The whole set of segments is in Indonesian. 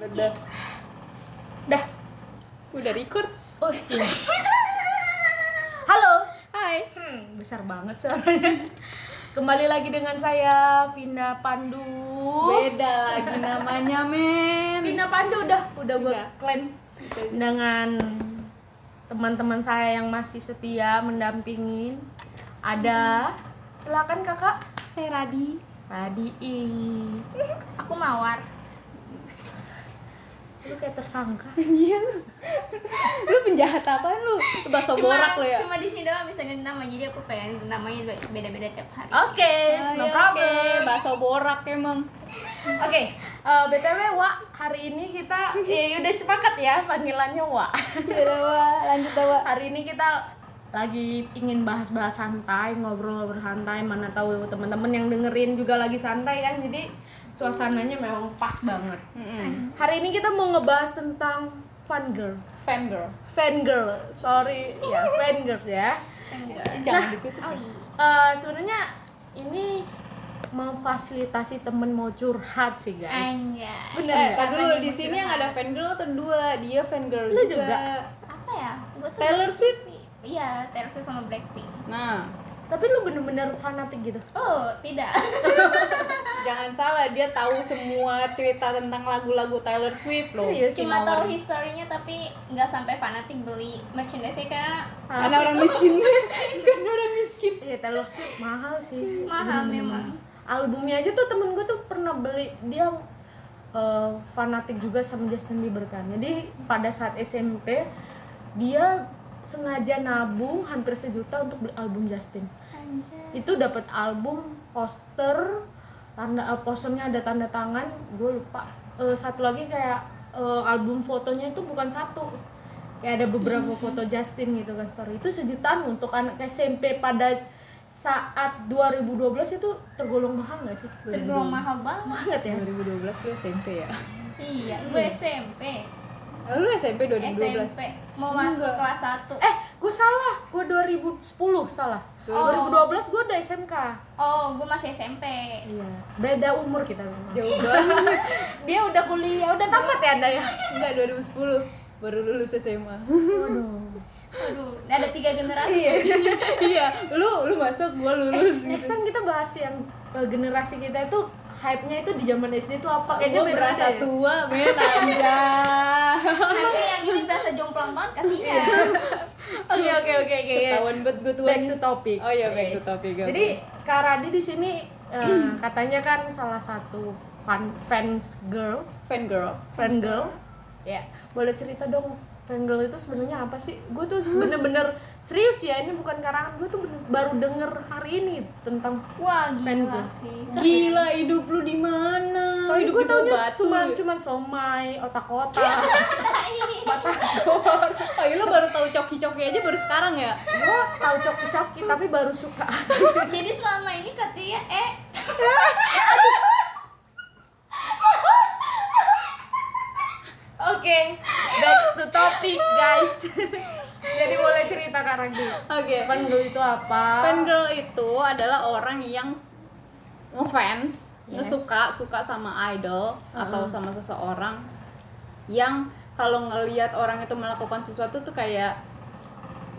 Udah. Dah. Udah record. Oh iya. Halo. Hai. Hmm, besar banget suaranya. Kembali lagi dengan saya Vina Pandu. Beda lagi namanya, men. Vina Pandu udah udah gue klaim dengan teman-teman saya yang masih setia mendampingin. Ada silakan kakak Saya Radi. Radi Aku mawar. Lu kayak tersangka Iya. lu penjahat apaan lu? Bakso borak lu ya. Cuma di sini doang bisa ganti nama, jadi aku pengen namanya beda-beda tiap hari. oke Ah, no ya, problem oke. Bakso borak emang. Oke, eh, btw Wak, hari ini kita ya udah sepakat ya panggilannya Wak. Ya udah, Wak. lanjut Wak. Hari ini kita lagi ingin bahas-bahas santai, ngobrol-ngobrol santai. Mana tahu teman-teman yang dengerin juga lagi santai kan, jadi suasananya memang pas banget. Mm-mm. Hari ini kita mau ngebahas tentang fun girl, Fan girl. fan girl. Sorry, ya fan girls ya. Iya. Eh, sebenarnya ini memfasilitasi temen mau curhat sih guys. Anjay. Bener Eh, dulu di sini yang ada fan girl atau dua, dia fan girl Lu juga. juga? Apa ya? Gua tuh Taylor Swift? Iya, Taylor Swift sama Blackpink. Nah, Tapi lu bener-bener fanatik gitu. Oh, tidak. jangan salah dia tahu semua cerita tentang lagu-lagu Taylor Swift loh. Serius? Cuma tahu historinya tapi nggak sampai fanatik beli merchandise karena Karena orang miskin. Karena orang miskin. Iya Taylor Swift mahal sih. mahal Hmm. memang. Albumnya aja tuh temen gue tuh pernah beli dia eh, fanatik juga sama Justin Bieber kan. Jadi pada saat SMP dia sengaja nabung hampir sejuta untuk beli album Justin. Itu dapat album, poster, tanda eh, posternya ada tanda tangan, gue lupa. Eh, satu lagi kayak eh, album fotonya itu bukan satu. Kayak ada beberapa foto Justin gitu kan story. Itu sejutaan untuk anak SMP pada saat 2012 itu tergolong mahal nggak sih? Tergolong mahal banget. banget ya. 2012 gue SMP ya. Iya, gue SMP. Oh, lu SMP 2012. SMP mau masuk Enggak. kelas 1. Eh, gue salah. Gue 2010 salah. Oh. 2012 gue udah SMK. Oh, gue masih SMP. Iya, beda umur kita memang. Jauh banget. Dia udah kuliah, udah tamat ya Anda ya? Enggak 2010 baru lulus SMA. Waduh. Aduh, ada tiga generasi. Iya. iya, lu lu masuk gua lulus Next gitu. time kita bahas yang eh, generasi kita itu hype-nya itu di zaman SD itu apa? Kayaknya Gua berasa ya. tua, men anjay. Nanti yang ini berasa jomplang banget kasihan. Oke oke oke oke. Ketahuan banget gua Back tuanya. to topic. Oh iya, back to topic, oke. Jadi Kak Radi di sini eh, katanya kan salah satu fan fans girl, Fan girl. fan girl. Ya, boleh cerita dong fan girl itu sebenarnya apa sih? Gue tuh bener-bener serius ya, ini bukan karangan gue tuh bener, baru denger hari ini tentang Wah, Fan gila girl. sih. Gila hidup lu di mana? Soalnya hidup gue taunya cuma cuma somai, otak-otak. Oh, iya, lu baru tahu coki-coki aja baru sekarang ya? Gue tahu coki-coki tapi baru suka. Jadi selama ini katanya eh Oke, back to topic guys. Jadi boleh cerita Kak Radi. Oke. Fan girl itu apa? Fan girl itu adalah orang yang ngefans, Yes. ngesuka, suka sama idol atau sama seseorang yang kalau ngelihat orang itu melakukan sesuatu tuh kayak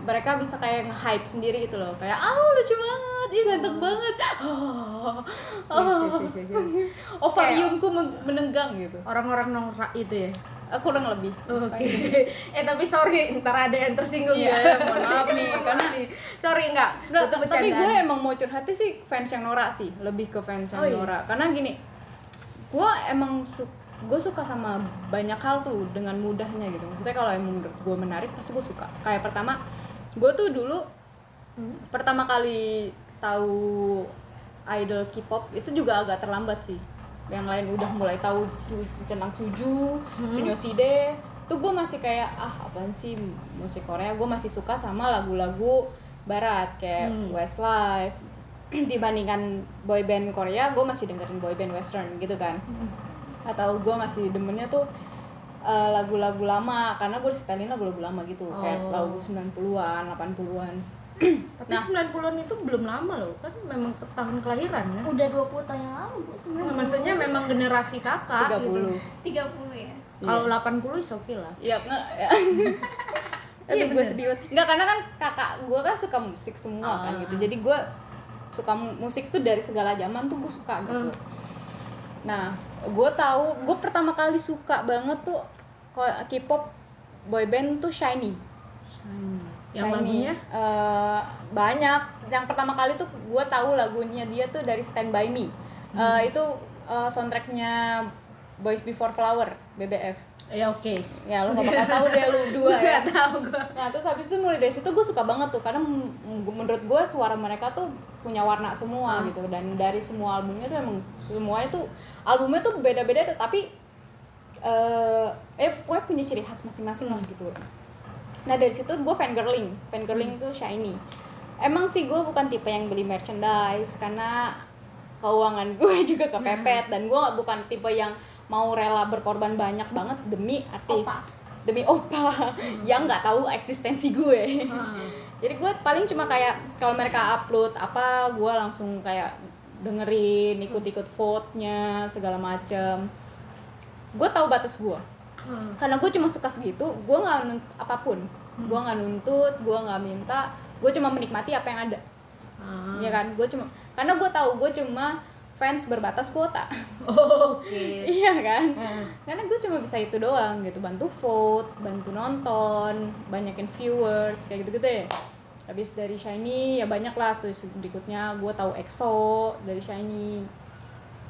mereka bisa kayak nge-hype sendiri gitu loh kayak ah lucu banget ih ganteng banget oh, Yes, yes, yes, yes, yes. ovariumku men- menenggang gitu Orang-orang norak itu ya. aku kurang lebih Oke. eh tapi sorry, ntar ada yang tersinggung Iya, ya. mohon maaf nih, karena- sorry enggak. Nggak, itu tapi gue emang mau curhatnya sih fans yang Nora sih lebih ke fans yang Oh, iya? Nora karena gini gue emang su gue suka sama banyak hal tuh dengan mudahnya gitu. Maksudnya kalau emang menurut gue menarik pasti gue suka. Kayak pertama gue tuh dulu Hmm? pertama kali tahu idol K-pop itu juga agak terlambat sih. Yang lain udah mulai tahu su- tentang Suju, Hmm? Sunyoside tuh gue masih kayak ah apaan sih musik Korea? Gue masih suka sama lagu-lagu barat kayak Hmm. Westlife. Dibandingkan boyband Korea gue masih dengerin boyband western gitu kan atau gue masih demennya tuh eh, lagu-lagu lama karena gue setelin lagu-lagu lama gitu kayak Oh. lagu 90-an 80-an Tapi 90-an itu belum lama loh, kan memang ke tahun kelahiran kan? Udah 20 tahun yang lalu, Bu. Nah, maksudnya memang generasi kakak 30 gitu. 30 ya. Kalau 80 is oke lah. Iya, nggak ya. Aduh, Iya, gue bener. sedih banget. Nggak, karena kan kakak gue kan suka musik semua kan Ah. gitu. Jadi gue suka mu- musik tuh dari segala zaman tuh gue suka gitu. Hmm. Nah, gue tahu, gue pertama kali suka banget tuh K-pop boyband tuh Shiny. Yang Shiny. lagunya? Eh, banyak. Yang pertama kali tuh gue tahu lagunya dia tuh dari Stand By Me. Hmm. Eh, itu eh, soundtracknya Boys Before Flower BBF. Ya oke. Ya lu gak bakal tahu deh lu dua ya. Gak tahu gue. Nah terus habis itu mulai dari situ gue suka banget tuh karena menurut gue suara mereka tuh punya warna semua gitu dan dari semua albumnya tuh emang semuanya tuh albumnya tuh beda-beda tapi eh eh pokoknya punya ciri khas masing-masing lah gitu. Nah dari situ gue fangirling, fangirling tuh shiny. Emang sih gue bukan tipe yang beli merchandise karena keuangan gue juga kepepet dan gue bukan tipe yang mau rela berkorban banyak banget demi artis. Opa. demi opa. Yang nggak tahu eksistensi gue. Jadi gue paling cuma kayak kalau mereka upload apa gue langsung kayak dengerin ikut-ikut vote-nya segala macem. Gue tahu batas gue. Hmm. karena gue cuma suka segitu gue nggak nuntut apa pun. Gue nggak nuntut gue nggak minta. Gue cuma menikmati apa yang ada. Ah. ya kan? Gue cuma karena gue tahu gue cuma fans berbatas kuota. Oh, Oke. iya kan? Hmm. karena gue cuma bisa itu doang gitu. Bantu vote bantu nonton banyakin viewers kayak gitu gitu deh habis dari shiny ya banyak lah. Tuh berikutnya gue tahu EXO dari shiny.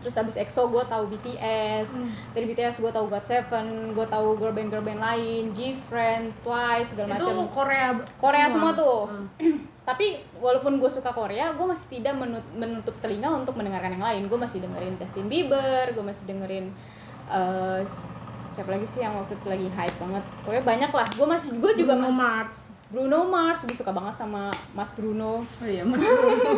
Terus habis EXO gue tahu BTS dari BTS gue tahu GOT7 gue tahu girl band girl band lain G-Friend Twice segala Itu macam Korea Korea semua, tuh. Hmm. Tapi walaupun gue suka Korea, gue masih tidak menut- menutup telinga untuk mendengarkan yang lain. Gue masih dengerin Justin Bieber, gue masih dengerin eh, siapa lagi sih yang waktu itu lagi hype banget. Pokoknya banyak lah. Gue masih gue juga Bruno ma- Mars. Bruno Mars, gue suka banget sama Mas Bruno. Oh iya, Mas.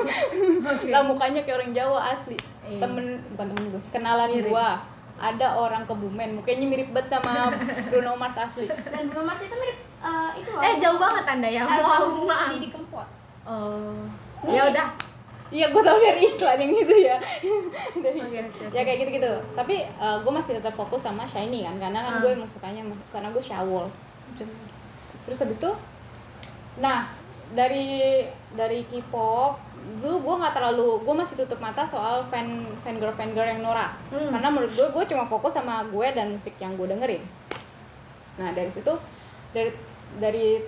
Oke. Lah mukanya kayak orang Jawa asli. Iya. Temen bukan temen gue sih, kenalan gue. Ada orang Kebumen, mukanya mirip banget sama Bruno Mars asli. Dan Bruno Mars itu mirip eh, itu loh. Eh jauh banget anda ya. Mau Almarhum maaf. Didi Kempot. Oh. Ya udah. Iya, gue tau dari iklan yang itu ya. dari, Oke, oke, ya kayak gitu-gitu. Tapi gue masih tetap fokus sama Shiny kan, karena kan Ah. gue emang sukanya karena gue Shawl. Terus habis itu, nah dari dari K-pop dulu gue nggak terlalu gue masih tutup mata soal fan fan girl fan girl yang Nora Hmm. karena menurut gue gue cuma fokus sama gue dan musik yang gue dengerin nah dari situ dari dari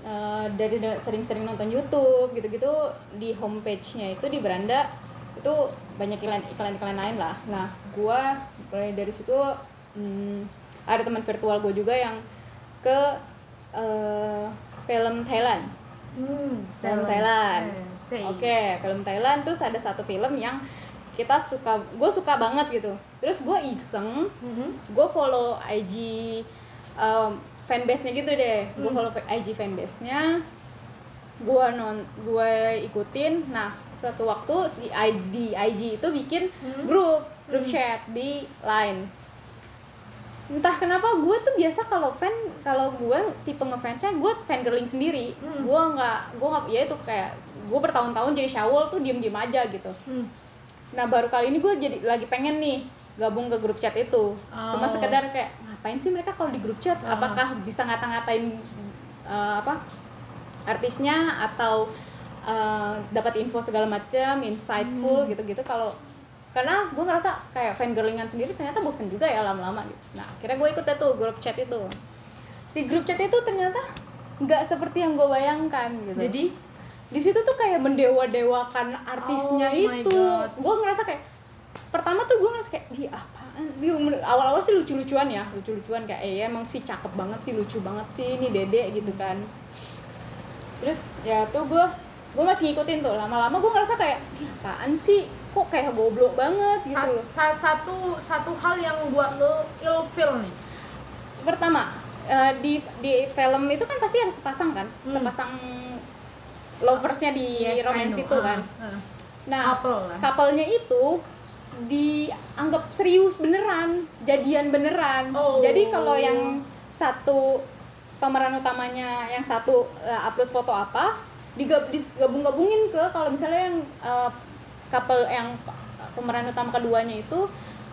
eh, dari da- sering-sering nonton YouTube gitu-gitu di homepage-nya itu di beranda itu banyak iklan iklan iklan lain lah. Nah gue mulai dari situ hmm, ada teman virtual gue juga yang ke eh, film Thailand. Hmm, film Thailand. Eh, oke film Thailand terus ada satu film yang kita suka gue suka banget gitu. Terus gue iseng Mhm. gue follow IG um, fanbase nya gitu deh. Gue follow IG fanbase nya gue non gue ikutin. Nah satu waktu si ID IG itu bikin grup grup chat di line. Entah kenapa gue tuh biasa kalau fan kalau gue tipe ngefansnya gue fangirling sendiri. Hmm. gue nggak gue nggak ya itu kayak gue bertahun-tahun jadi shawl tuh diem-diem aja gitu. Hmm. Nah baru kali ini gue jadi lagi pengen nih gabung ke grup chat itu. Cuma Oh. sekedar kayak ngapain sih mereka kalau di grup chat? Ah. Apakah bisa ngata-ngatain eh, apa artisnya atau eh, dapat info segala macam, insightful Hmm. gitu-gitu. Kalau karena gue ngerasa kayak fangirlingan sendiri ternyata bosen juga ya lama-lama gitu. Nah akhirnya gue ikut tuh grup chat itu. Di grup chat itu ternyata nggak seperti yang gue bayangkan gitu Jadi di situ tuh kayak mendewa-dewakan artisnya Oh itu gue ngerasa kayak pertama tuh gue ngerasa kayak Di umur- awal-awal sih lucu-lucuan ya lucu-lucuan kayak eh emang sih cakep banget sih lucu banget sih ini dede gitu kan. Terus ya tuh gue gue masih ngikutin tuh lama-lama gue ngerasa kayak "Ih, apaan sih? Kok kayak goblok banget? Gitu sa- loh. sa- satu satu hal yang buat lo ilfeel nih. pertama eh, di di film itu kan pasti ada sepasang kan? Sepasang loversnya di Yes, I romance itu kan? Ah. Nah, couple-nya itu dianggap serius beneran, jadian beneran. Oh. Jadi kalau yang satu pemeran utamanya yang satu eh, upload foto apa, digab digabung-gabungin ke kalau misalnya yang uh, couple yang pemeran utama keduanya itu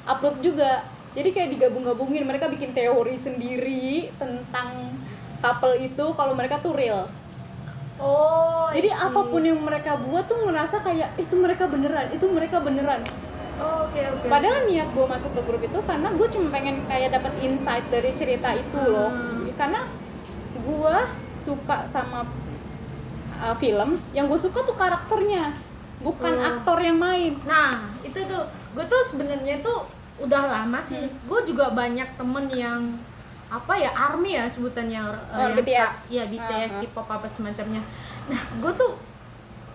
upload juga jadi kayak digabung-gabungin mereka bikin teori sendiri tentang couple itu kalau mereka tuh real oh jadi apa pun yang mereka buat tuh ngerasa kayak itu mereka beneran itu mereka beneran Oh, oke oke Padahal niat gue masuk ke grup itu karena gue cuma pengen kayak dapat insight dari cerita itu loh. Hmm. Karena gue suka sama uh, film, yang gue suka tuh karakternya, bukan Hmm. aktor yang main. Nah, itu tuh gue tuh sebenarnya tuh udah lama sih. Hmm. Gue juga banyak temen yang apa ya army ya sebutannya eh, Oh, yang BTS. Iya BTS, Uh-huh. K-pop apa semacamnya. Nah, gue tuh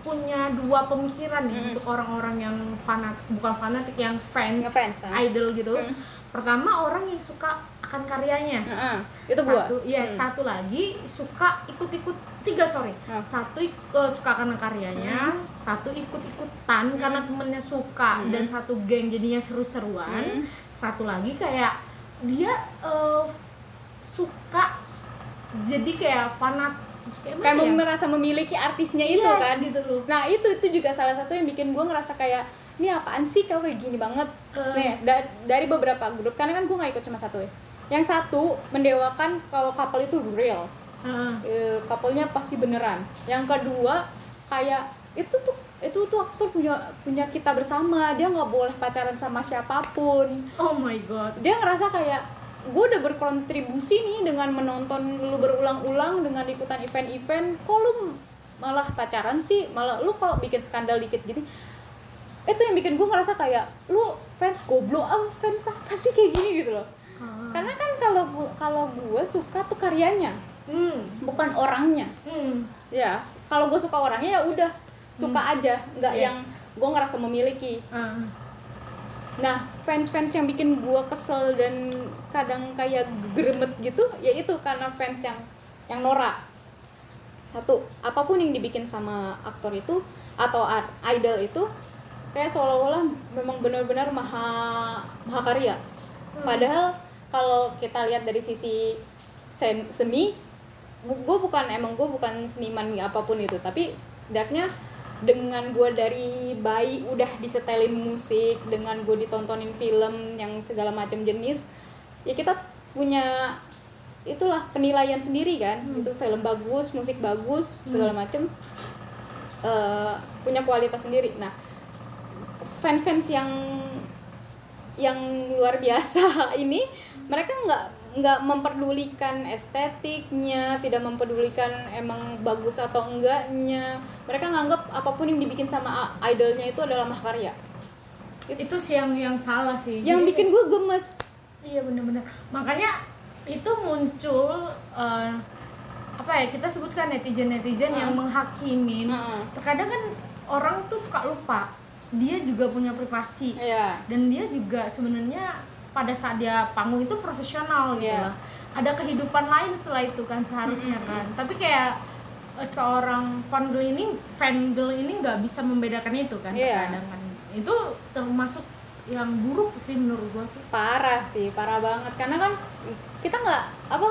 punya dua pemikiran nih Hmm. untuk orang-orang yang fanat bukan fanatik yang fans, ah. idol gitu. Hmm. Pertama orang yang suka akan karyanya. Heeh, itu gue. Satu, iya satu lagi suka ikut-ikut tiga sorry. Hmm. Satu eh, suka karena karyanya, satu ikut-ikutan karena temennya suka dan satu geng jadinya seru-seruan. Hmm. Satu lagi kayak dia eh, suka jadi kayak fanat kayak, Kayak ya? merasa memiliki artisnya itu Yes, kan. gitu loh. Nah itu itu juga salah satu yang bikin gue ngerasa kayak ini apaan sih kau kayak gini banget. Eh. Nih da- dari beberapa grup karena kan gue nggak ikut cuma satu ya. Yang satu mendewakan kalau couple itu real. Heeh. e, couple-nya pasti beneran. Yang kedua kayak itu tuh itu tuh aktor punya punya kita bersama dia nggak boleh pacaran sama siapa pun Oh my god. dia ngerasa kayak gue udah berkontribusi nih dengan menonton lu berulang-ulang dengan ikutan event-event kok lu malah pacaran sih malah lu kalau bikin skandal dikit gini itu yang bikin gue ngerasa kayak lu fans goblok apa fans apa sih kayak gini gitu loh Ah. karena kan kalau kalau gue suka tuh karyanya Hmm. bukan orangnya Hmm. ya kalau gue suka orangnya ya udah suka aja nggak Yes. yang gue ngerasa memiliki Ah. Nah fans-fans yang bikin gue kesel dan kadang kayak gremet gitu ya itu karena fans yang yang norak. Satu apa pun yang dibikin sama aktor itu atau idol itu kayak seolah-olah memang benar-benar maha mahakarya padahal kalau kita lihat dari sisi sen- seni gue bukan emang gue bukan seniman apa pun itu tapi setidaknya dengan gue dari bayi udah disetelin musik dengan gue ditontonin film yang segala macam jenis ya kita punya itulah penilaian sendiri kan. Itu film bagus musik bagus segala macam eh, punya kualitas sendiri. Nah fans-fans yang yang luar biasa ini mereka nggak nggak memperdulikan estetiknya tidak memperdulikan emang bagus atau enggaknya mereka nganggap apa pun yang dibikin sama idolnya itu adalah mahakarya Itu sih yang yang salah sih. yang Jadi- bikin gue gemes Iya bener-bener. Makanya itu muncul eh, apa ya kita sebutkan netizen netizen yang menghakimin. Hmm. Terkadang kan orang tuh suka lupa dia juga punya privasi ya dan dia juga sebenarnya pada saat dia panggung itu profesional gitu Iya. lah. Ada kehidupan lain setelah itu kan seharusnya kan. Tapi kayak eh, seorang fan girl ini fan girl ini nggak bisa membedakan itu kan Iya. terkadang kan. Itu termasuk yang buruk sih menurut gua sih. parah sih parah banget karena kan kita nggak apa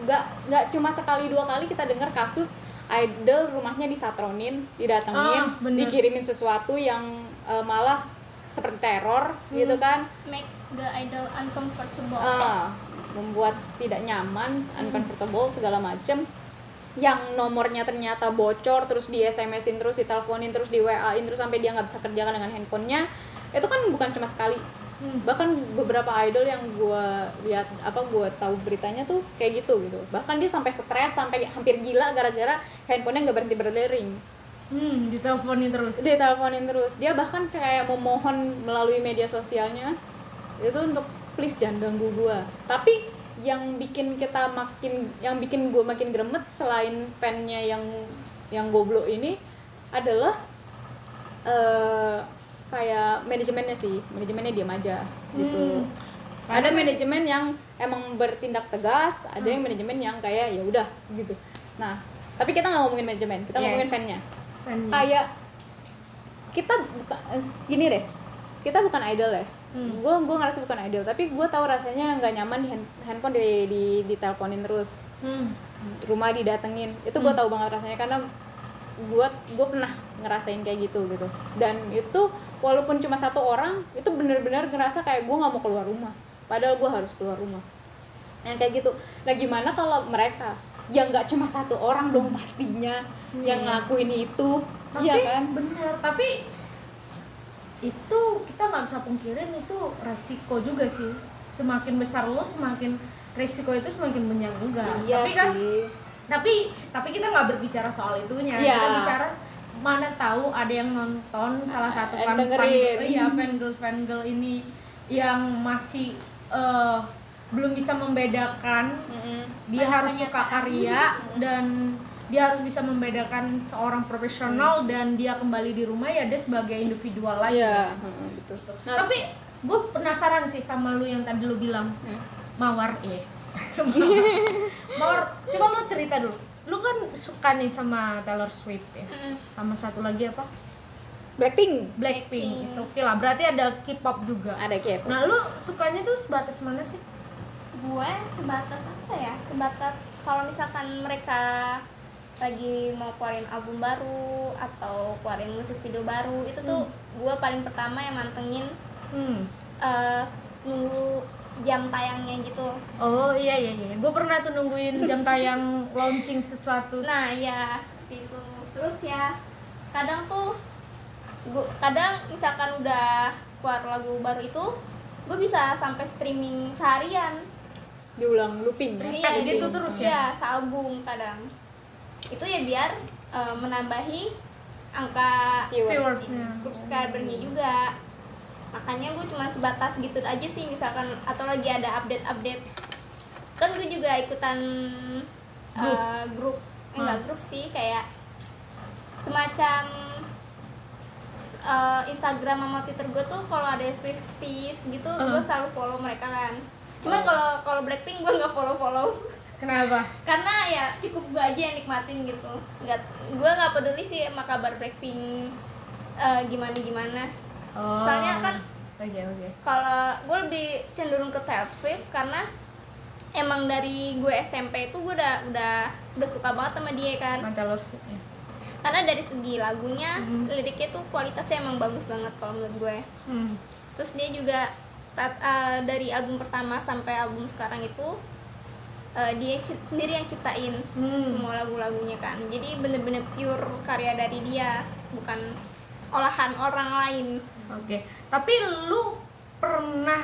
nggak nggak cuma sekali dua kali kita dengar kasus idol rumahnya disatronin didatengin Ah, bener. dikirimin sesuatu yang eh, malah seperti teror Hmm. gitu kan make the idol uncomfortable. Ah, membuat tidak nyaman uncomfortable segala macem. Yang nomornya ternyata bocor terus di SMS-in terus diteleponin terus di WA-in terus sampai dia nggak bisa kerjakan dengan handphonenya itu kan bukan cuma sekali. Hmm. bahkan beberapa idol yang gue lihat apa gue tahu beritanya tuh kayak gitu gitu. Bahkan dia sampai stres sampai hampir gila gara-gara handphonenya nggak berhenti berdering Hmm, diteleponin terus. dia teleponin terus. Dia bahkan kayak memohon melalui media sosialnya itu untuk please jangan ganggu gua. Tapi yang bikin kita makin yang bikin gua makin gremet selain fannya yang yang goblok ini adalah eh kayak manajemennya sih. Manajemennya diam aja gitu. Hmm. ada manajemen yang emang bertindak tegas ada yang manajemen yang kayak ya udah gitu. Nah tapi kita nggak ngomongin manajemen kita ngomongin Yes. fannya. Fan- kayak kita buka eh, gini deh. Kita bukan idol ya Hmm. gue gue ngerasa bukan idol tapi gue tahu rasanya nggak nyaman di hand- handphone di di diteleponin terus. Hmm. rumah didatengin. Itu gue tahu banget rasanya karena gue gue pernah ngerasain kayak gitu gitu. Dan itu walaupun cuma satu orang itu bener-bener ngerasa kayak gue nggak mau keluar rumah. Padahal gue harus keluar rumah. Yang kayak gitu. Nah gimana kalau mereka? Yang nggak cuma satu orang dong pastinya yang ngelakuin itu. Tapi iya kan? bener. Tapi itu kita nggak bisa pungkirin itu resiko juga sih. Semakin besar lo semakin resiko itu semakin banyak juga. Iya tapi kan sih. tapi tapi kita nggak berbicara soal itunya. Iya. kita bicara mana tahu ada yang nonton salah satu fan fan iya fan girl fan girl ini yang masih eh, belum bisa membedakan Mm-mm. dia Banyak harus suka karya dan dia harus bisa membedakan seorang profesional dan dia kembali di rumah ya dia sebagai individual lagi. Iya. Mm-mm, betul nah tapi gue penasaran sih sama lu yang tadi lu bilang. Hmm. mawar is mawar coba lu cerita dulu. Lu kan suka nih sama Taylor Swift ya. Mm. sama satu lagi apa? Blackpink. Blackpink. Blackpink. oke lah. Berarti ada K-pop juga. Ada K-pop. Nah lu sukanya tuh sebatas mana sih? Gue sebatas apa ya? Sebatas kalau misalkan mereka lagi mau keluarin album baru atau keluarin musik video baru itu tuh gue paling pertama yang mantengin hmm. eh, nunggu jam tayangnya gitu. Oh iya iya iya. Gue pernah tuh nungguin jam tayang launching sesuatu. Nah ya seperti itu. Terus ya kadang tuh gua, kadang misalkan udah keluar lagu baru itu gue bisa sampai streaming seharian. Diulang looping Repeat gitu? terus ya? Iya, sealbum kadang. Itu ya biar eh, menambahi angka Viewers. subscribernya juga. Makanya gue cuma sebatas gitu aja sih misalkan atau lagi ada update-update. Kan gue juga ikutan Grup. eh, grup, eh, enggak Hmm. grup sih kayak semacam eh, Instagram sama Twitter gue tuh kalau ada Swifties gitu Hmm. gue selalu follow mereka kan. Cuman Oh. kalau kalau Blackpink gue nggak follow follow kenapa karena ya cukup gue aja yang nikmatin gitu. Nggak gue nggak peduli sih sama kabar Blackpink eh, gimana gimana. oh. Soalnya kan oke oke kalau gue lebih cenderung ke Taylor Swift karena emang dari gue SMP itu gue udah udah udah suka banget sama dia kan Taylor Swift ya. karena dari segi lagunya Mhm. liriknya tuh kualitasnya emang bagus banget kalau menurut gue hmm. terus dia juga eh, dari album pertama sampai album sekarang itu eh, dia sendiri yang ciptain Hmm. semua lagu-lagunya kan jadi bener-bener pure karya dari dia bukan olahan orang lain Oke, tapi lu pernah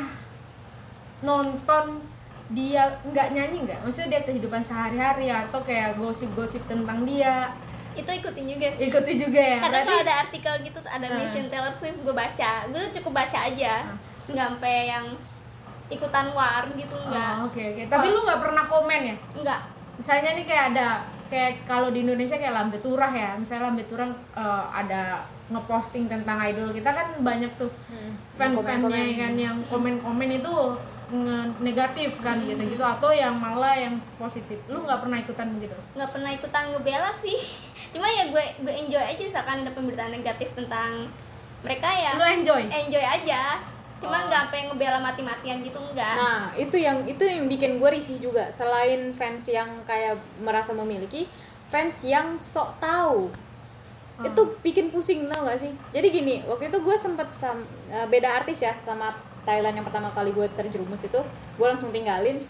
nonton dia nggak nyanyi nggak? Maksudnya dia kehidupan sehari-hari atau kayak gosip-gosip tentang dia? itu ikutin juga sih Ikuti juga ya? kadang Berarti kalau ada artikel gitu ada Hmm. mention Taylor Swift gue baca gue cukup baca aja Hmm. nggak sampai yang ikutan war gitu enggak Oh, oke oke. Tapi lu nggak pernah komen ya? enggak Misalnya nih kayak ada kayak kalau di Indonesia kayak Lambe Turah ya. Misalnya Lambe Turah eh, ada ngeposting tentang idol kita kan banyak tuh Hmm. fan-fannya kan yang komen-komen itu negatif kan gitu-gitu atau yang malah yang positif. Lu nggak pernah ikutan begitu? nggak pernah ikutan ngebela sih cuma ya gue gue enjoy aja misalkan ada pemberitaan negatif tentang mereka ya Lu enjoy? enjoy aja cuman Oh. nggak sampai ngebela mati-matian gitu enggak Nah, itu yang itu yang bikin gue risih juga. Selain fans yang kayak merasa memiliki, fans yang sok tahu. Hmm. Itu bikin pusing tau gak sih? Jadi gini, waktu itu gue sempet sam- eh, beda artis ya sama Thailand yang pertama kali gue terjerumus itu, gue langsung tinggalin.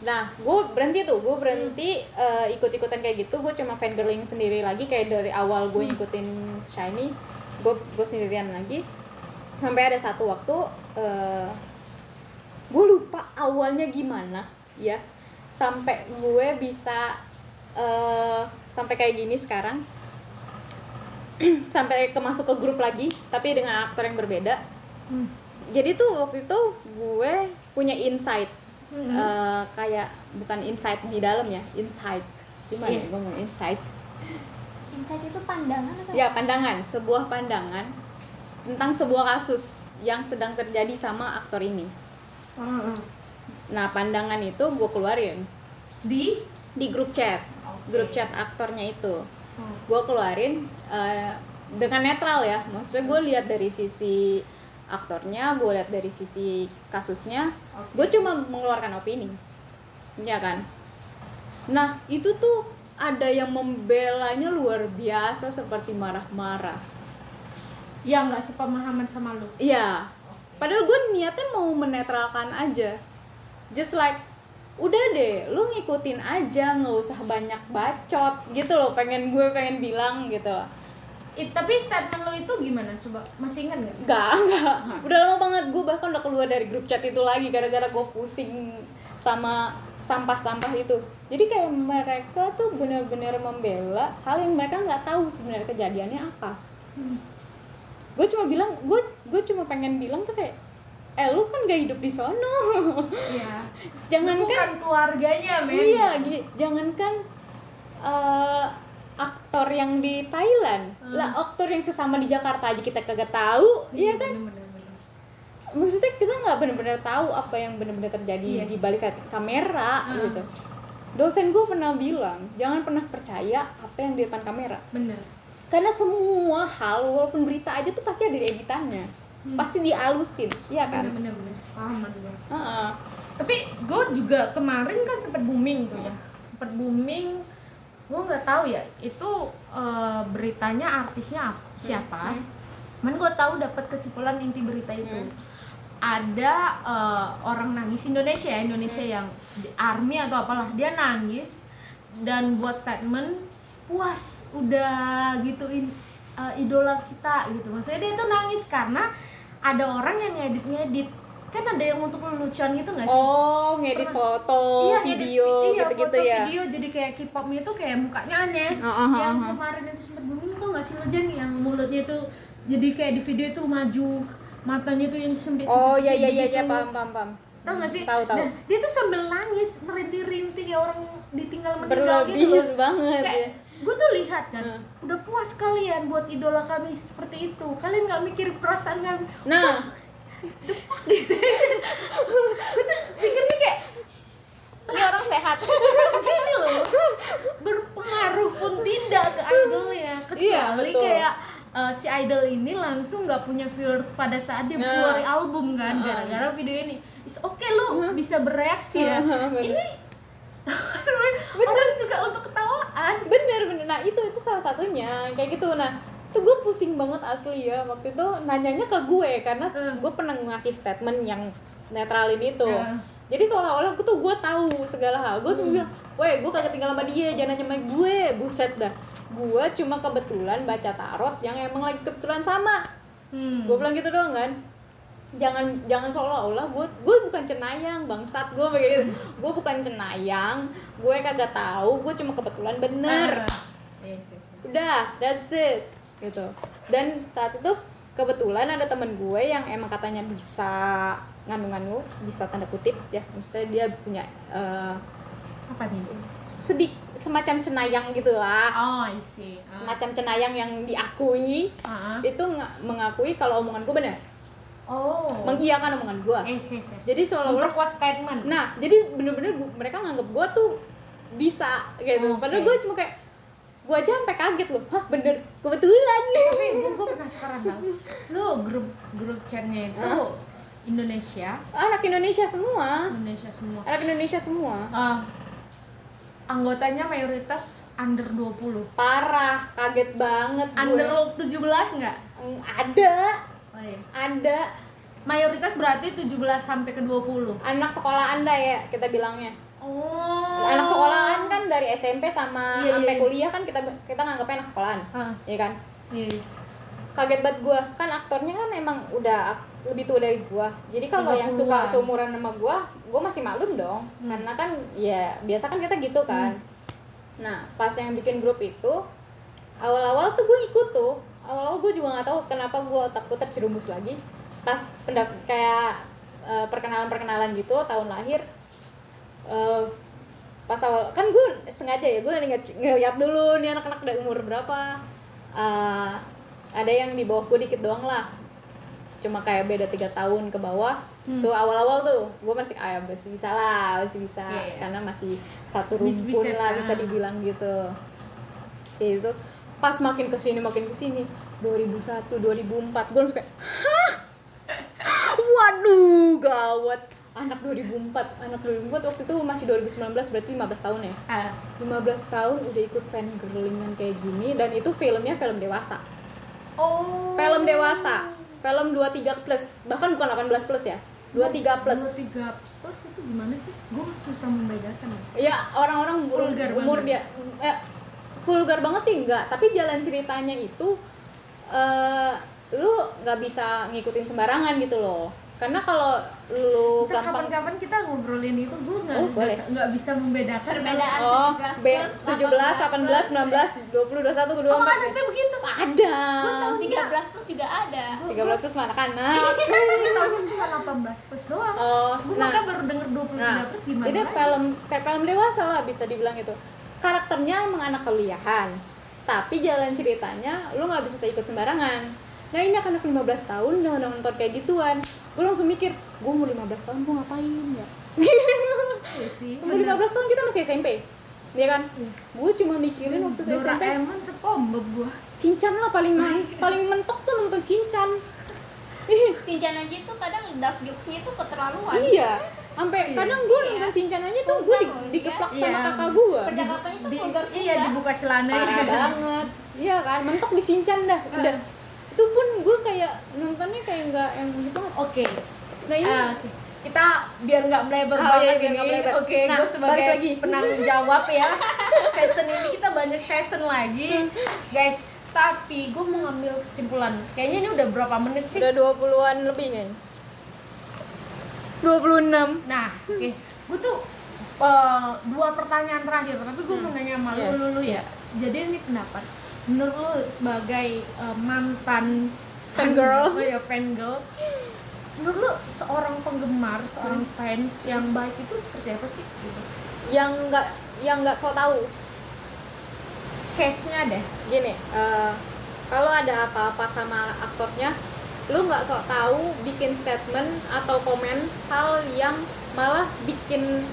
Nah, gue berhenti tuh, gue berhenti eh, ikut-ikutan kayak gitu. Gue cuma fangirling sendiri lagi, kayak dari awal gue ngikutin Shiny, gue gue sendirian lagi. Sampai ada satu waktu, eh, gue lupa awalnya gimana, ya. Sampai gue bisa eh, sampai kayak gini sekarang. sampai ke masuk ke grup lagi, tapi dengan aktor yang berbeda. Hmm. Jadi tuh waktu itu gue punya insight Hmm. Eh, kayak bukan insight di dalam ya, insight. Gimana Yes. ya ngomong insight? insight itu pandangan apa Ya pandangan, sebuah pandangan tentang sebuah kasus yang sedang terjadi sama aktor ini. Ah. Nah pandangan itu gue keluarin Di? di grup chat, Oke. grup chat aktornya itu. Oh. Gue keluarin eh, dengan netral ya, maksudnya gue lihat dari sisi aktornya, gue lihat dari sisi kasusnya, Oke. gue cuma mengeluarkan opini, ya kan. Nah itu tuh ada yang membelanya luar biasa seperti marah-marah ya nggak sepemahaman sama lu Iya. Padahal gue niatnya mau menetralkan aja. Just like udah deh, lu ngikutin aja, nggak usah banyak bacot gitu loh. Pengen gue pengen bilang gitu loh. Ih, tapi statement lo itu gimana coba masih ingat nggak Enggak, enggak. Udah lama banget gue bahkan udah keluar dari grup chat itu lagi gara-gara gue pusing sama sampah-sampah itu. Jadi kayak mereka tuh benar-benar membela hal yang mereka nggak tahu sebenarnya kejadiannya apa. Gue cuma bilang, gue gue cuma pengen bilang tuh kayak, eh lu kan gak hidup di sono. Iya. Jangan bukan keluarganya men Iya, gini, jangankan eh, aktor yang di Thailand, lah aktor yang sesama di Jakarta aja kita kagak tahu, iya kan? Bener, bener, bener. Maksudnya kita nggak benar-benar tahu apa yang benar-benar terjadi Yes. di balik kamera Hmm. gitu. Dosen gue pernah bilang, jangan pernah percaya apa yang di depan kamera. bener Karena semua hal, walaupun berita aja tuh pasti ada editannya, pasti dialusin, iya kan? bener bener sepahaman gue Heeh. tapi gue juga kemarin kan sempat booming tuh ya. Sempat booming gue nggak tahu ya itu eh, beritanya artisnya ap- siapa? Hmm. cuman gue tahu dapat kesimpulan inti berita itu. Ada eh, orang nangis Indonesia ya Indonesia yang di army atau apalah dia nangis dan buat statement puas udah gituin eh, idola kita gitu maksudnya dia tuh nangis karena ada orang yang ngedit ngedit kan ada yang untuk lelucon gitu nggak sih Oh, ngedit foto, Iya, ngedit video, vi- iya, gitu-gitu foto, ya. video jadi kayak K-popnya tuh kayak mukanya aneh. Oh, oh, yang oh, oh. kemarin itu sempat booming tuh nggak sih lo Jen yang mulutnya tuh jadi kayak di video itu maju matanya tuh yang sempit Oh, iya iya iya gitu. iya paham paham paham. Tahu nggak sih? Tahu tahu. Nah, dia tuh sambil nangis merintih-rintih kayak orang ditinggal meninggal Berlebih gitu loh. banget ya. Gue tuh lihat kan, Hmm. udah puas kalian buat idola kami seperti itu. Kalian nggak mikir perasaan kami. Nah, gue tuh pikirnya kayak ini orang sehat. Gini loh. Berpengaruh pun tidak ke idolnya. Kecuali Iya, kayak uh, si idol ini langsung nggak punya viewers pada saat dia Nah. keluarin album kan. Gara-gara video ini. Is oke lu bisa bereaksi ya. Bener. ini orang juga untuk ketawaan bener bener. Nah itu itu salah satunya kayak gitu. Nah itu gue pusing banget asli ya waktu itu nanyanya ke gue karena Hmm. gue pernah ngasih statement yang netralin itu. Hmm. Jadi seolah-olah gue tuh gue tahu segala hal. Gue tuh bilang, weh gue kagak tinggal sama dia, jangan nanya sama gue, buset dah. Gue cuma kebetulan baca tarot yang emang lagi kebetulan sama. hmm. gue bilang gitu doang kan jangan jangan seolah-olah gue gue bukan cenayang bangsat gue begitu gue bukan cenayang gue kagak tahu gue cuma kebetulan bener Ah. Yes, yes, yes. udah that's it. Gitu. Dan saat itu kebetulan ada temen gue yang emang katanya bisa nganu-nganu bisa tanda kutip ya. Maksudnya dia punya eh, apa nih? sedik semacam cenayang gitulah. Oh I see. Ah. semacam cenayang yang diakui. Ah. itu nga- mengakui kalau omongan gue benar. Oh. Mengiyakan omongan gue. Yes, yes, yes. jadi seolah-olah statement. Nah jadi bener-bener mereka nganggep gue tuh bisa gitu. Oke. padahal gue cuma kayak gue aja sampai kaget loh. Hah bener? Kebetulan. Tapi gue gue penasaran tau. Lu grup grup chatnya itu Indonesia? Anak Indonesia semua. Indonesia semua. Anak Indonesia semua. Ah, anggotanya mayoritas under 20 parah kaget banget under gue 17 nggak? Mm, ada. Oh, yes. ada. Mayoritas berarti 17 sampai ke 20 anak sekolah anda ya kita bilangnya oh. Anak sekolahan kan dari SMP sama Iya, sampai iya. kuliah kan kita kita nganggapnya anak sekolahan Ah, ya kan? Iya, iya. kaget banget gue kan aktornya kan emang udah lebih tua dari gue jadi kalau yang 30-an. suka seumuran sama gue gue masih maklum dong. Karena kan ya biasa kan kita gitu kan. Nah pas yang bikin grup itu awal-awal tuh gue ikut tuh. Awal-awal gue juga nggak tahu kenapa gue otak gue terjerumus lagi. Pas pendap kayak eh, perkenalan-perkenalan gitu tahun lahir eh, pas awal kan gue sengaja ya gue ng- ngeliat dulu nih anak-anak udah umur berapa. Eh, ada yang di bawah gue dikit doang lah. Cuma kayak beda tiga tahun ke bawah. Tuh awal-awal tuh gue masih ah, masih bisa lah masih bisa. Iya, iya. karena masih satu rumpun bisa, lah ah. bisa dibilang gitu. Ya itu pas makin ke sini makin ke sini 2001 2004 gue langsung kayak hah? Waduh gawat anak 2004 anak 2004 waktu itu masih 2019 berarti 15 tahun ya? Ah, 15 tahun udah ikut fangirlingan kayak gini dan itu filmnya film dewasa. Oh. Film dewasa. Film 23 plus. Bahkan bukan 18 plus ya. 23 plus. 23 plus itu gimana sih? Gue susah membedakan mas. Ya orang-orang umur, Vulgar umur banget. dia eh, vulgar banget sih enggak. Tapi jalan ceritanya itu eh lu nggak bisa ngikutin sembarangan gitu loh karena kalau lu Ntar gampang kapan-kapan kita ngobrolin itu gue nggak Oh, bisa- nggak bisa membedakan Perbedaan. oh 17 B plus, 17 18 19 20 21 22 oh ada tuh begitu? Ada. Oh, 13 plus juga ada. 13 plus mana anak Ini tahunya cuma 18 plus doang. Oh gue nah. makanya baru denger 23 Nah, plus gimana Jadi lagi? film kayak film dewasa lah bisa dibilang itu. Karakternya emang anak kuliahan, tapi jalan ceritanya lu nggak bisa ikut sembarangan. Nah ini anak 15 tahun udah nonton kayak gituan. Gue langsung mikir, gue mau 15 tahun gue ngapain ya? Iya sih Umur 15 tahun kita masih SMP, Iya kan? Gue cuma mikirin waktu itu SMP, Doraemon sepombok gue Shinchan lah paling paling mentok tuh nonton Shinchan. Shinchan aja tuh kadang dark jokes-nya tuh keterlaluan iya, sampai Iya. kadang gue Iya. nonton Shinchan aja tuh gue di, Vulgar loh, digeplak iya. sama kakak gue. percakapannya tuh Di- vulgar iya dibuka celana parah ya banget iya kan mentok di Shinchan dah udah itu pun gue kayak nontonnya kayak nggak yang gitu oke nah ini Ah, kita biar nggak melebar Oh, banget iya, biar ini. melebar. Oke, Nah, gue sebagai lagi. penanggung jawab ya. Season ini kita banyak season lagi, guys. Tapi gue mau ngambil kesimpulan. Kayaknya ini udah berapa menit sih? udah 20-an lebih nih 26 Nah, oke. Gue tuh eh, dua pertanyaan terakhir, tapi gue mau nanya sama Iya. lu dulu ya. Jadi ini pendapat. Menurut lu sebagai eh, mantan Fangirl. oh ya fangirl. Menurut lu seorang penggemar, seorang fans yang baik itu seperti apa sih? Gitu. yang nggak yang nggak kau tahu Case-nya deh. gini eh, kalau ada apa-apa sama aktornya lu nggak sok tahu bikin statement atau komen hal yang malah bikin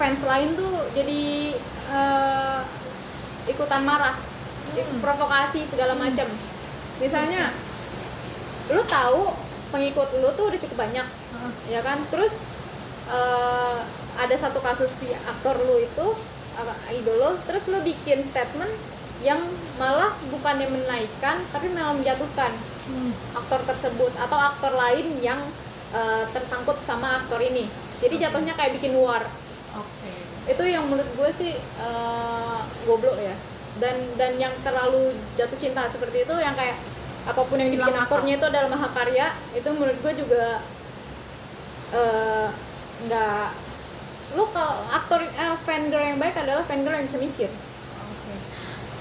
fans lain tuh jadi eh, ikutan marah Hmm. provokasi segala macam misalnya lu tahu pengikut lu tuh udah cukup banyak ya kan terus eh, ada satu kasus si aktor lu itu idol lo terus lu bikin statement yang malah bukannya menaikkan tapi malah menjatuhkan Hmm. aktor tersebut atau aktor lain yang eh, tersangkut sama aktor ini jadi jatuhnya kayak bikin war Oke. itu yang menurut gue sih eh, goblok ya dan dan yang terlalu jatuh cinta seperti itu yang kayak apa pun yang dibikin aktornya itu adalah mahakarya itu menurut gue juga eh, nggak lu kalau aktor eh, fan girl yang baik adalah girl yang bisa mikir Oke.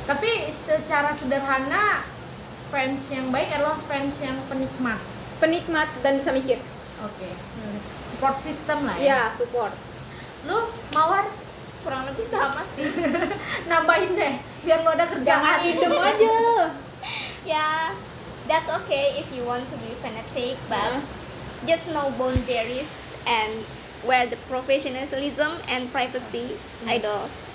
Tapi secara sederhana fans yang baik adalah fans yang penikmat. penikmat dan bisa mikir Oke. Support system lah ya. ya support Lu mawar kurang lebih sama sih nambahin deh biar lo ada jangan kerjaan. idem aja ya that's okay if you want to be fanatic but Nah. just know boundaries and where the professionalism and privacy idols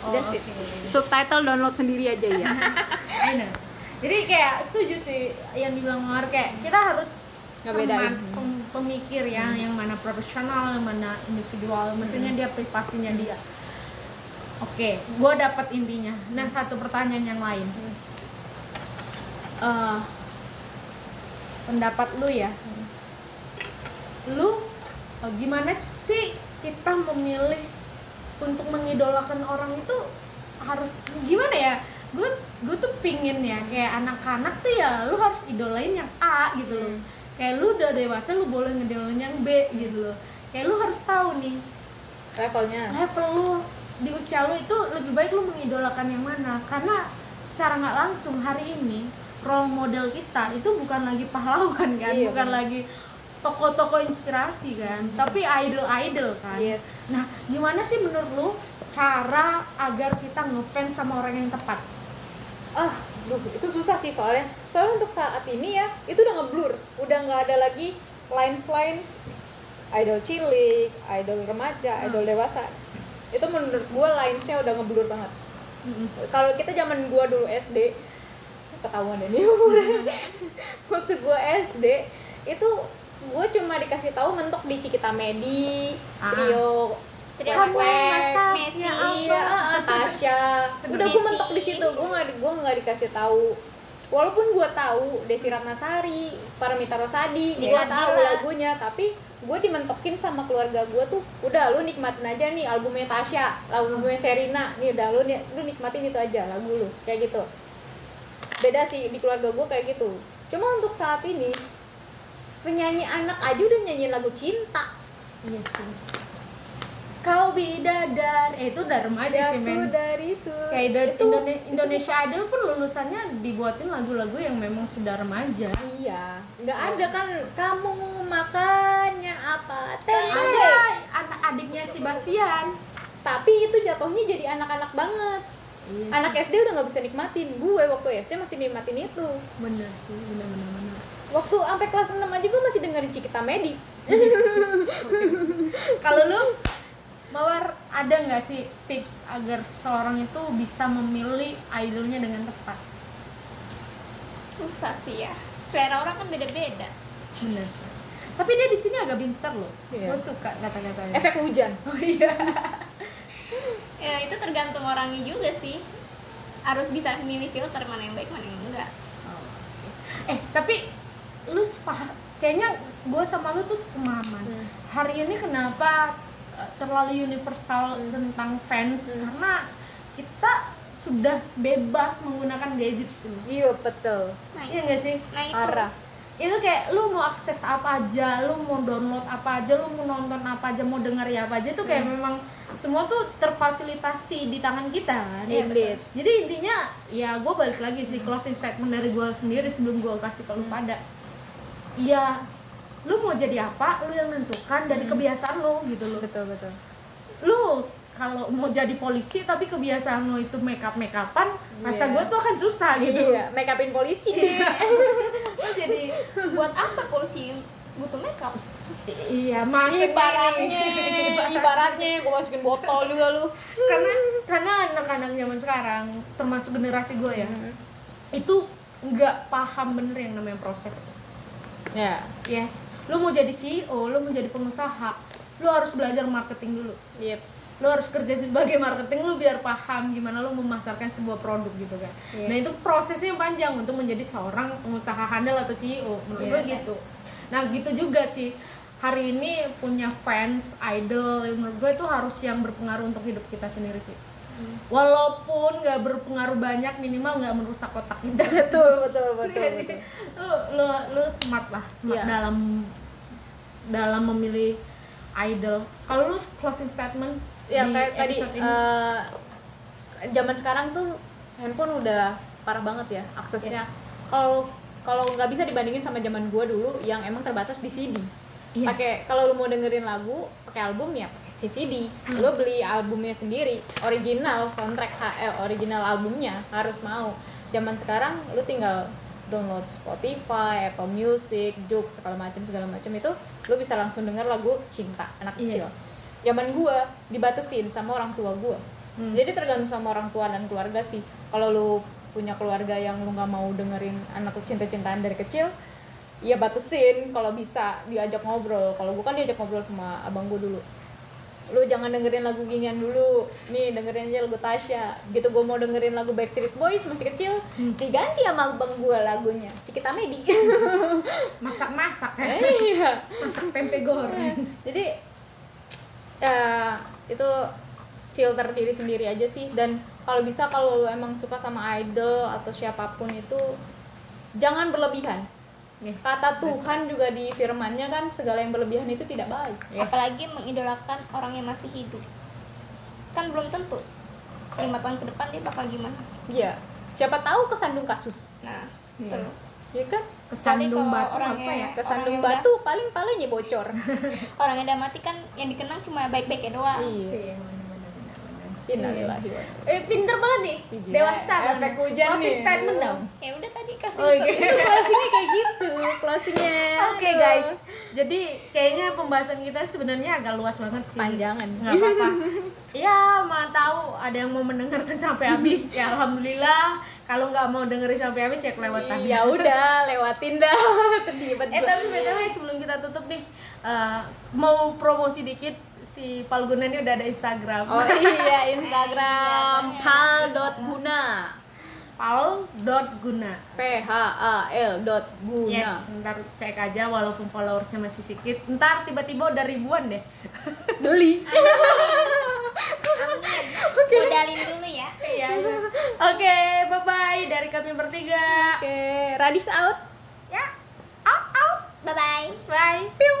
Oh, That's it. oke. subtitle download sendiri aja ya I know. Jadi kayak setuju sih yang dibilang Mawar kayak kita harus cermat pem- pemikir ya yang mana profesional, yang mana individual. Maksudnya dia privasinya dia. Oke, gue dapat intinya. Nah satu pertanyaan yang lain. Eh, pendapat lu ya, lu eh, gimana sih kita memilih untuk mengidolakan orang itu harus gimana ya gue gue tuh pingin ya kayak anak-anak tuh ya lu harus idolain yang A gitu loh Hmm. kayak lu udah dewasa lu boleh ngidolain yang B gitu loh kayak lu harus tahu nih levelnya level lu di usia lu itu lebih baik lu mengidolakan yang mana? Karena secara nggak langsung hari ini role model kita itu bukan lagi pahlawan kan? Iya, bukan benar. lagi toko-toko inspirasi kan? Tapi idol-idol kan? Yes. Nah gimana sih menurut lu cara agar kita ngefans sama orang yang tepat? Ah duh, itu susah sih soalnya. Soalnya untuk saat ini ya itu udah ngeblur. Udah nggak ada lagi lines line idol cilik idol remaja Hmm. idol dewasa itu menurut gue linesnya udah ngeblur banget kalau kita zaman gua dulu SD ketahuan nih umurnya. waktu gua SD itu gue cuma dikasih tahu mentok di Cikita Medi Ah. trio Trio Kamu masak, Messi, ya ampun. Iya, ah, Tasya. Udah gue mentok di situ. Gue nggak gue nggak dikasih tahu. Walaupun gue tahu Desi Ratnasari, Paramita Rosadi, gue tahu lagunya, tapi gue dimentokin sama keluarga gue tuh udah lu nikmatin aja nih albumnya Tasya, albumnya Serina, nih udah lu lu nikmatin itu aja lagu lu kayak gitu. Beda sih di keluarga gue kayak gitu. Cuma untuk saat ini penyanyi anak aja udah nyanyiin lagu cinta. iya sih kau bidadar eh itu udah remaja sih men dari surga. kayak dari Itu- Indone- Indonesia Idol pun lulusannya dibuatin lagu-lagu yang memang sudah remaja Iya, nggak ada kan kamu makannya apa? Teh. ada anak adiknya si Bastian Tapi itu jatuhnya jadi anak-anak banget. Iya Anak SD udah nggak bisa nikmatin. Gue waktu SD masih nikmatin itu. bener sih bener bener bener Waktu sampai kelas 6 aja gue masih dengerin Cikita Medi. kalau lu Mawar ada nggak sih tips agar seorang itu bisa memilih idolnya dengan tepat? Susah sih ya. Selera orang kan beda-beda. Bener sih. Tapi dia di sini agak pintar loh. Iya. gue suka kata-katanya. Efek hujan. oh iya. Ya itu tergantung orangnya juga sih. Harus bisa milih filter mana yang baik mana yang enggak. Eh tapi lu sepah kayaknya gue sama lu tuh sepemahaman. Hmm. hari ini kenapa terlalu universal Hmm. tentang fans karena kita sudah bebas menggunakan gadget Iya betul. nah iya itu, gak sih nah itu Arah. itu kayak lu mau akses apa aja, lu mau download apa aja, lu mau nonton apa aja, mau denger ya apa aja itu kayak memang semua tuh terfasilitasi di tangan kita kan. Iya, betul. Jadi intinya ya gue balik lagi sih closing statement dari gue sendiri sebelum gue kasih ke lu pada. Ya lu mau jadi apa, lu yang nentukan dari kebiasaan lu gitu loh. Betul betul. Lu kalau mau jadi polisi tapi kebiasaan lu itu make up make upan, masa Iya. gue tuh akan susah gitu. Iya, make upin polisi. Lu jadi buat apa polisi butuh makeup I- iya masuk ibaratnya, ibaratnya gue masukin botol juga lu. karena karena anak-anak zaman sekarang termasuk generasi gue ya itu nggak paham bener yang namanya proses Ya. yes lu mau jadi CEO lu mau jadi pengusaha lu harus belajar marketing dulu Yep. lu harus kerja sebagai marketing lu biar paham gimana lu memasarkan sebuah produk gitu kan Iya. nah itu prosesnya yang panjang untuk menjadi seorang pengusaha handal atau CEO menurut Iya. gue gitu nah gitu juga sih hari ini punya fans idol yang menurut gue itu harus yang berpengaruh untuk hidup kita sendiri sih. Walaupun nggak berpengaruh banyak minimal nggak merusak otak kita Betul betul betul. Iya sih? betul. lu lu lu smart lah smart Iya. dalam dalam memilih idol kalau lu closing statement ya di kayak tadi ini eh, zaman sekarang tuh handphone udah parah banget ya aksesnya Yes. kalau kalau nggak bisa dibandingin sama zaman gua dulu yang emang terbatas di CD Yes. pakai kalau lu mau dengerin lagu pakai album ya VCD Hmm. lu beli albumnya sendiri. Original soundtrack eh, original albumnya. Harus mau. Zaman sekarang lu tinggal download Spotify, Apple Music, Joox segala macam segala macam itu lu bisa langsung denger lagu cinta anak kecil. Yes zaman gua dibatesin sama orang tua gua. Hmm. jadi tergantung sama orang tua dan keluarga sih. Kalau lu punya keluarga yang lu nggak mau dengerin anak lu cinta-cintaan dari kecil ya batesin kalau bisa diajak ngobrol. Kalau gua kan diajak ngobrol sama abang gua dulu lu jangan dengerin lagu ginian dulu. Nih dengerin aja lagu Tasya. Gitu gua mau dengerin lagu Backstreet Boys masih kecil diganti sama abang gua lagunya. Cikita Medi. Masak masak ya iya. Masak tempe goreng. Jadi ya itu filter diri sendiri aja sih. Dan kalau bisa kalau lu emang suka sama idol atau siapa pun itu jangan berlebihan yes. kata Tuhan juga di firmannya kan segala yang berlebihan itu tidak baik. Yes. apalagi mengidolakan orang yang masih hidup. Kan belum tentu. Lima tahun ke depan dia bakal gimana? Iya. Siapa tahu kesandung kasus. Nah Iya. betul. Ya kan? Kesandung batu orangnya- apa ya? Kesandung Orang batu paling palanya bocor. Orang yang udah mati kan yang dikenang cuma baik-baiknya doang. Iya. Iya. Innalillahi wa inna eh pinter banget nih Iya, dewasa efek hujan closing nih. statement dong ya udah tadi kasih Oh, stop. gitu. itu closingnya kayak gitu closingnya Oke Aduh. guys, jadi kayaknya pembahasan kita sebenarnya agak luas banget sih. Panjangan. Nggak apa-apa. ya mau tahu ada yang mau mendengarkan sampai habis ya alhamdulillah kalau nggak mau dengerin sampai habis ya kelewatan ya udah lewatin dah sedih eh banget tapi btw sebelum kita tutup nih eh, mau promosi dikit si Palguna ini udah ada Instagram. Oh iya, Instagram iya, pal.guna. pal.guna. P H A L dot guna. Yes, ntar cek aja walaupun followersnya masih sedikit. Ntar tiba-tiba udah ribuan deh. Beli. Oke. udah Modalin dulu ya. Iya. iya. Oke, bye bye dari kami bertiga. Oke. Radis out. Ya. Out out. Bye bye. Bye.